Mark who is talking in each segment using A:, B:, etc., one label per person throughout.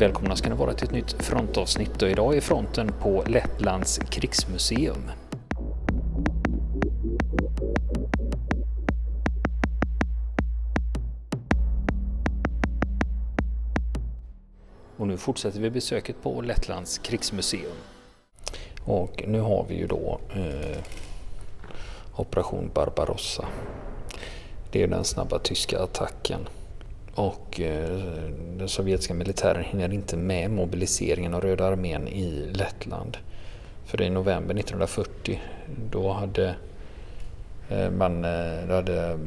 A: Välkomna ska ni vara till ett nytt frontavsnitt och idag är fronten på Lettlands krigsmuseum. Och nu fortsätter vi besöket på Lettlands krigsmuseum. Och nu har vi ju då eh, Operation Barbarossa. Det är den snabba tyska attacken och eh, den sovjetiska militären hinner inte med mobiliseringen av Röda armén i Lettland. För i november 1940 då hade eh, man, eh, då hade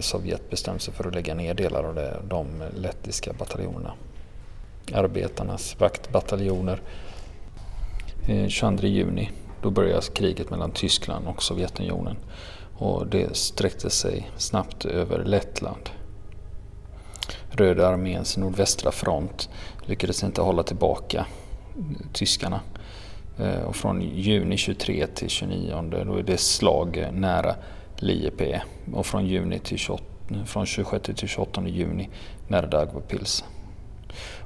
A: Sovjet bestämt sig för att lägga ner delar av det, de lettiska bataljonerna. Arbetarnas vaktbataljoner. 22 juni då började kriget mellan Tyskland och Sovjetunionen och det sträckte sig snabbt över Lettland. Röda arméns nordvästra front lyckades inte hålla tillbaka tyskarna. Eh, och från juni 23 till 29 då är det slag nära Liepe och från, juni till 28, från 26 till 28 juni nära Daugavpils.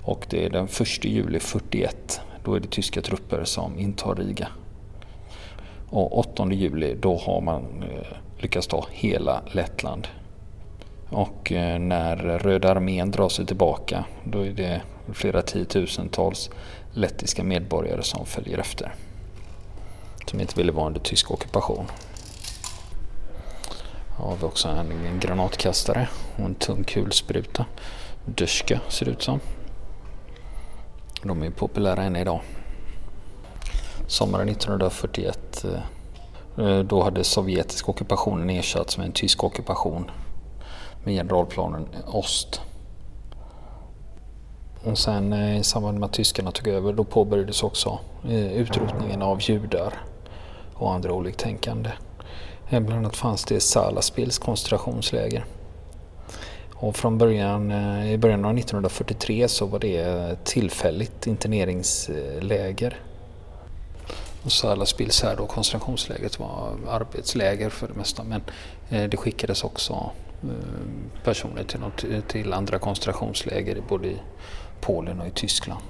A: Och det är den 1 juli 41 då är det tyska trupper som intar Riga. Och 8 juli då har man eh, lyckats ta hela Lettland. Och eh, när Röda armén drar sig tillbaka då är det flera tiotusentals lettiska medborgare som följer efter. Som inte ville vara under tysk ockupation. Här har vi också en, granatkastare och en tung kulspruta. Döska ser det ut som. De är populära än idag. Sommaren 1941 eh, då hade sovjetisk ockupationen ersatts med en tysk ockupation med generalplanen Ost. Och sen eh, i samband med att tyskarna tog över då påbörjades också eh, utrotningen av judar och andra oliktänkande. Eh, bland annat fanns det Salaspils koncentrationsläger. Och från början, i början av 1943 så var det tillfälligt interneringsläger. Och Salaspils här då, koncentrationslägret var arbetsläger för det mesta men det skickades också Eh, personer till, något, eh, till andra koncentrationsläger både i Polen och i Tyskland.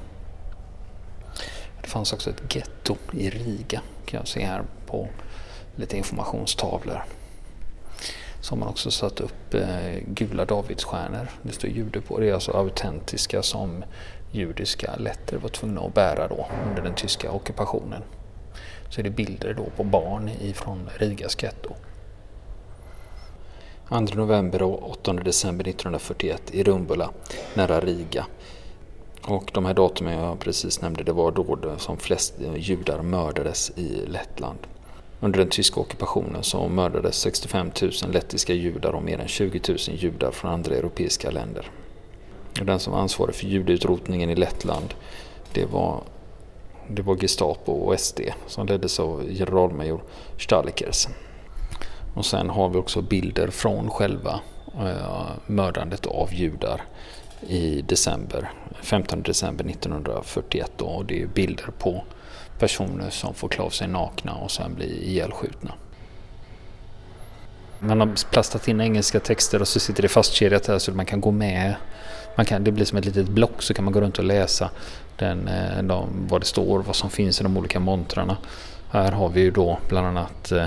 A: Det fanns också ett getto i Riga kan jag se här på lite informationstavlor. Så har man också satt upp eh, gula davidsstjärnor. Det står jude på. Det är alltså autentiska som judiska letter var tvungna att bära då under den tyska ockupationen. Så är det bilder då på barn ifrån Rigas getto. 2 november och 8 december 1941 i Rumbula nära Riga. Och de här datumen jag precis nämnde det var då som flest judar mördades i Lettland. Under den tyska ockupationen så mördades 65 000 lettiska judar och mer än 20 000 judar från andra europeiska länder. Den som var ansvarig för judeutrotningen i Lettland det var, det var Gestapo och SD som leddes av generalmajor Stalikers. Och sen har vi också bilder från själva eh, mördandet av judar i december, 15 december 1941 då, och det är bilder på personer som får klä av sig nakna och sen blir ihjälskjutna. Man har plastat in engelska texter och så sitter det fastkedjat här så att man kan gå med. Man kan, det blir som ett litet block så kan man gå runt och läsa den, eh, de, vad det står, vad som finns i de olika montrarna. Här har vi ju då bland annat eh,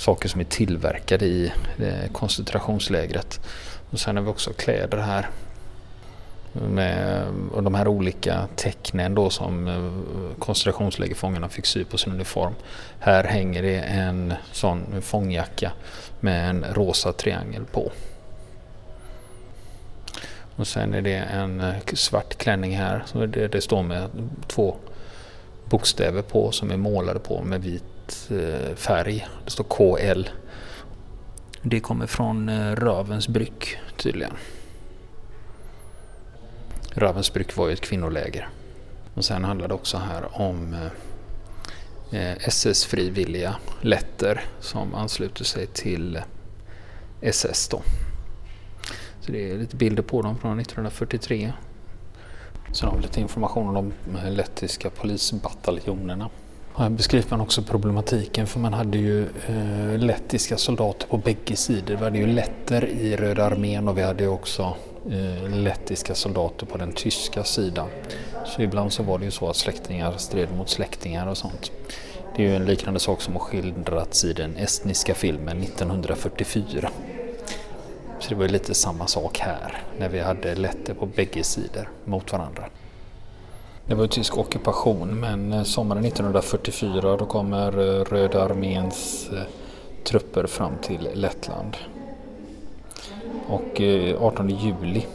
A: saker som är tillverkade i eh, koncentrationslägret. Och sen har vi också kläder här. Med, och de här olika tecknen då som eh, koncentrationslägerfångarna fick sy på sin uniform. Här hänger det en sån fångjacka med en rosa triangel på. Och sen är det en eh, svart klänning här. Det, det står med två bokstäver på som är målade på med vit Eh, färg. Det står KL. Det kommer från eh, Rövens bryck tydligen. Rövens bryck var ju ett kvinnoläger. Och sen handlar det också här om eh, SS-frivilliga letter som ansluter sig till SS då. Så det är lite bilder på dem från 1943. Sen har vi lite information om de lettiska polisbataljonerna. Här beskriver man också problematiken för man hade ju eh, lettiska soldater på bägge sidor. Vi hade ju letter i Röda armén och vi hade också eh, lettiska soldater på den tyska sidan. Så ibland så var det ju så att släktingar stred mot släktingar och sånt. Det är ju en liknande sak som har skildrats i den estniska filmen 1944. Så det var ju lite samma sak här, när vi hade letter på bägge sidor mot varandra. Det var ju tysk ockupation men eh, sommaren 1944 då kommer eh, Röda arméns eh, trupper fram till Lettland. Och 18 juli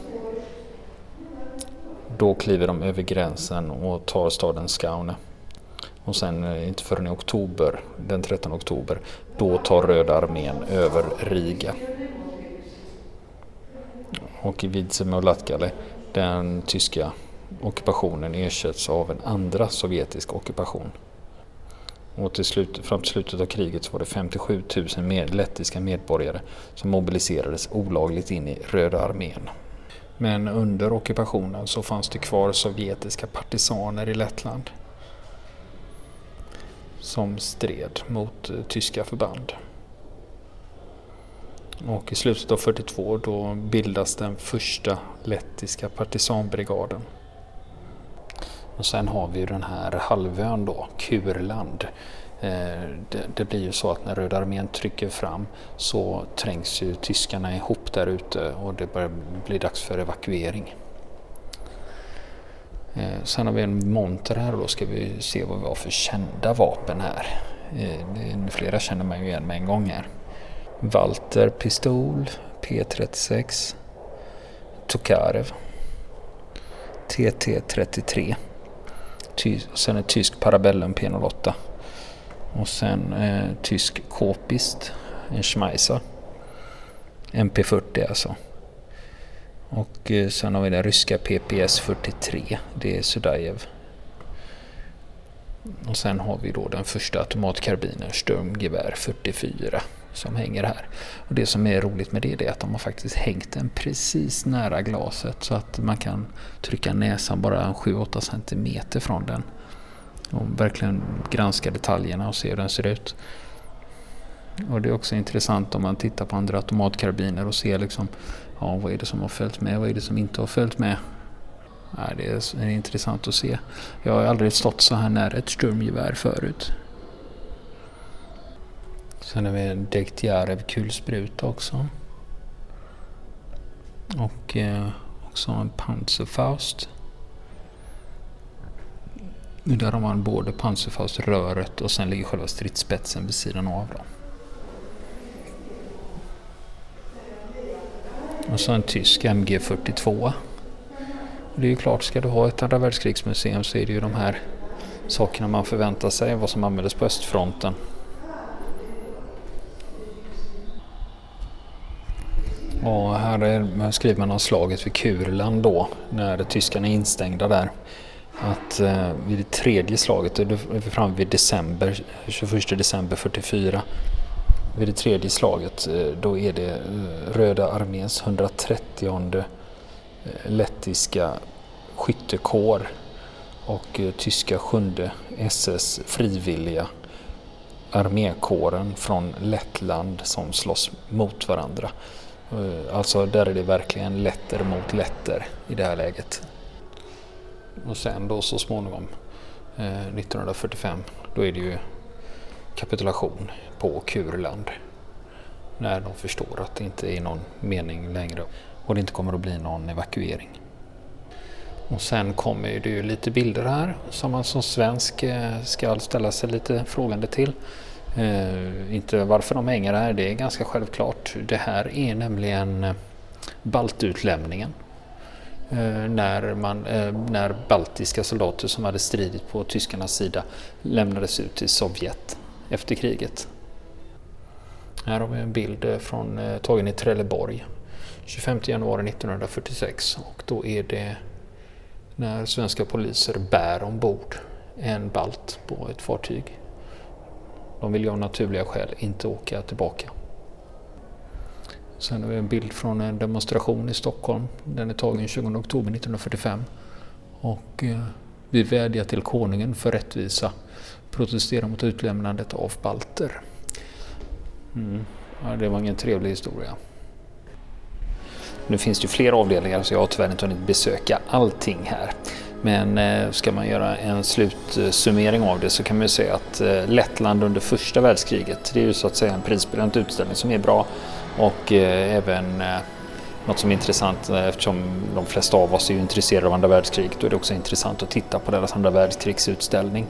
A: då kliver de över gränsen och tar staden Skaune. Och sen inte förrän i oktober, den 13 oktober, då tar Röda armén över Riga. Och i Vidzeme och Latgale, den tyska ockupationen ersätts av en andra sovjetisk ockupation. Och till slut, fram till slutet av kriget så var det 57 000 med, lettiska medborgare som mobiliserades olagligt in i Röda armén. Men under ockupationen så fanns det kvar sovjetiska partisaner i Lettland som stred mot eh, tyska förband. Och i slutet av 42 då bildas den första lettiska partisanbrigaden. Och sen har vi ju den här halvön då, Kurland. Eh, det, blir ju så att när Röda armén trycker fram så trängs ju tyskarna ihop där ute och det börjar bli dags för evakuering. Eh, sen har vi en monter här och då ska vi se vad vi har för kända vapen här. Eh, flera känner man ju igen med en gång här. Walter pistol, P36, Tokarev, TT33 sen ett tysk Parabellum P08. Och sen eh, tysk Kopist, en Schmeisser. MP40 alltså. Och eh, sen har vi den ryska PPS 43, det är Sudajev. Och sen har vi då den första automatkarbinen, Sturmgevär 44 som hänger här. Och Det som är roligt med det är att de har faktiskt hängt den precis nära glaset så att man kan trycka näsan bara 7-8 cm från den. Och verkligen granska detaljerna och se hur den ser ut. Och Det är också intressant om man tittar på andra automatkarbiner och ser liksom, ja, vad är det som har följt med, vad är det som inte har följt med. Ja, det är intressant att se. Jag har aldrig stått så här nära ett sturmgevär förut. Sen har vi en Dektjarev kulspruta också. Och eh, också en Panzerfaust. Där har man både Panzerfaust-röret och sen ligger själva stridsspetsen vid sidan av. Då. Och så en tysk MG42. Det är ju klart, ska du ha ett andra världskrigsmuseum så är det ju de här sakerna man förväntar sig, vad som användes på östfronten. Och här, är, skriver man om slaget vid Kurland då, när tyskarna är instängda där. Att eh, vid det tredje slaget, då är vi framme vid december, 21 december 44. Vid det tredje slaget eh, då är det eh, Röda arméns 130 eh, lettiska skyttekår och tyska sjunde SS frivilliga armékåren från Lettland som slåss mot varandra. Eh, alltså där är det verkligen letter mot letter i det här läget. Och sen då så småningom eh, 1945 då är det ju kapitulation på Kurland. När de förstår att det inte är någon mening längre och det inte kommer att bli någon evakuering. Och sen kommer det ju lite bilder här som man som svensk eh, ska ställa sig lite frågande till. Eh, inte varför de hänger här, det är ganska självklart. Det här är nämligen eh, baltutlämningen. Eh, när, man, eh, när baltiska soldater som hade stridit på tyskarnas sida lämnades ut till Sovjet efter kriget. Här har vi en bild eh, från, eh, tagen i Trelleborg 25 januari 1946 och då är det när svenska poliser bär ombord en balt på ett fartyg de vill ju av naturliga skäl inte åka tillbaka. Sen har vi en bild från en demonstration i Stockholm. Den är tagen 20 oktober 1945. Och eh, vi vädjar till konungen för rättvisa. Protesterar mot utlämnandet av balter. Mm. Ja, det var ingen trevlig historia. Nu finns det ju fler avdelningar så jag har tyvärr inte hunnit besöka allting här. Men eh, ska man göra en slutsummering av det så kan man ju säga att eh, Lettland under första världskriget, det är ju så att säga en prisbelönt utställning som är bra och eh, även något som är intressant eftersom de flesta av oss är intresserade av andra världskriget då är det också intressant att titta på deras andra världskrigsutställning.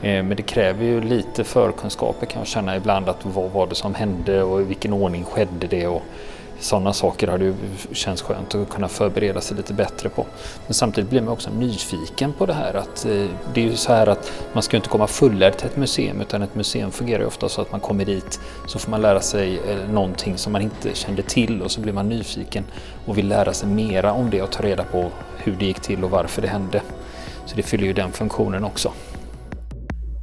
A: Men det kräver ju lite förkunskaper kan jag känna ibland att vad var det som hände och i vilken ordning skedde det och sådana saker hade ju känts skönt att kunna förbereda sig lite bättre på. Men samtidigt blir man också nyfiken på det här att eh, det är ju så här att man ska inte komma fullärd till ett museum utan ett museum fungerar ju ofta så att man kommer dit så får man lära sig eh, någonting som man inte kände till och så blir man nyfiken och vill lära sig mera om det och ta reda på hur det gick till och varför det hände. Så det fyller ju den funktionen också.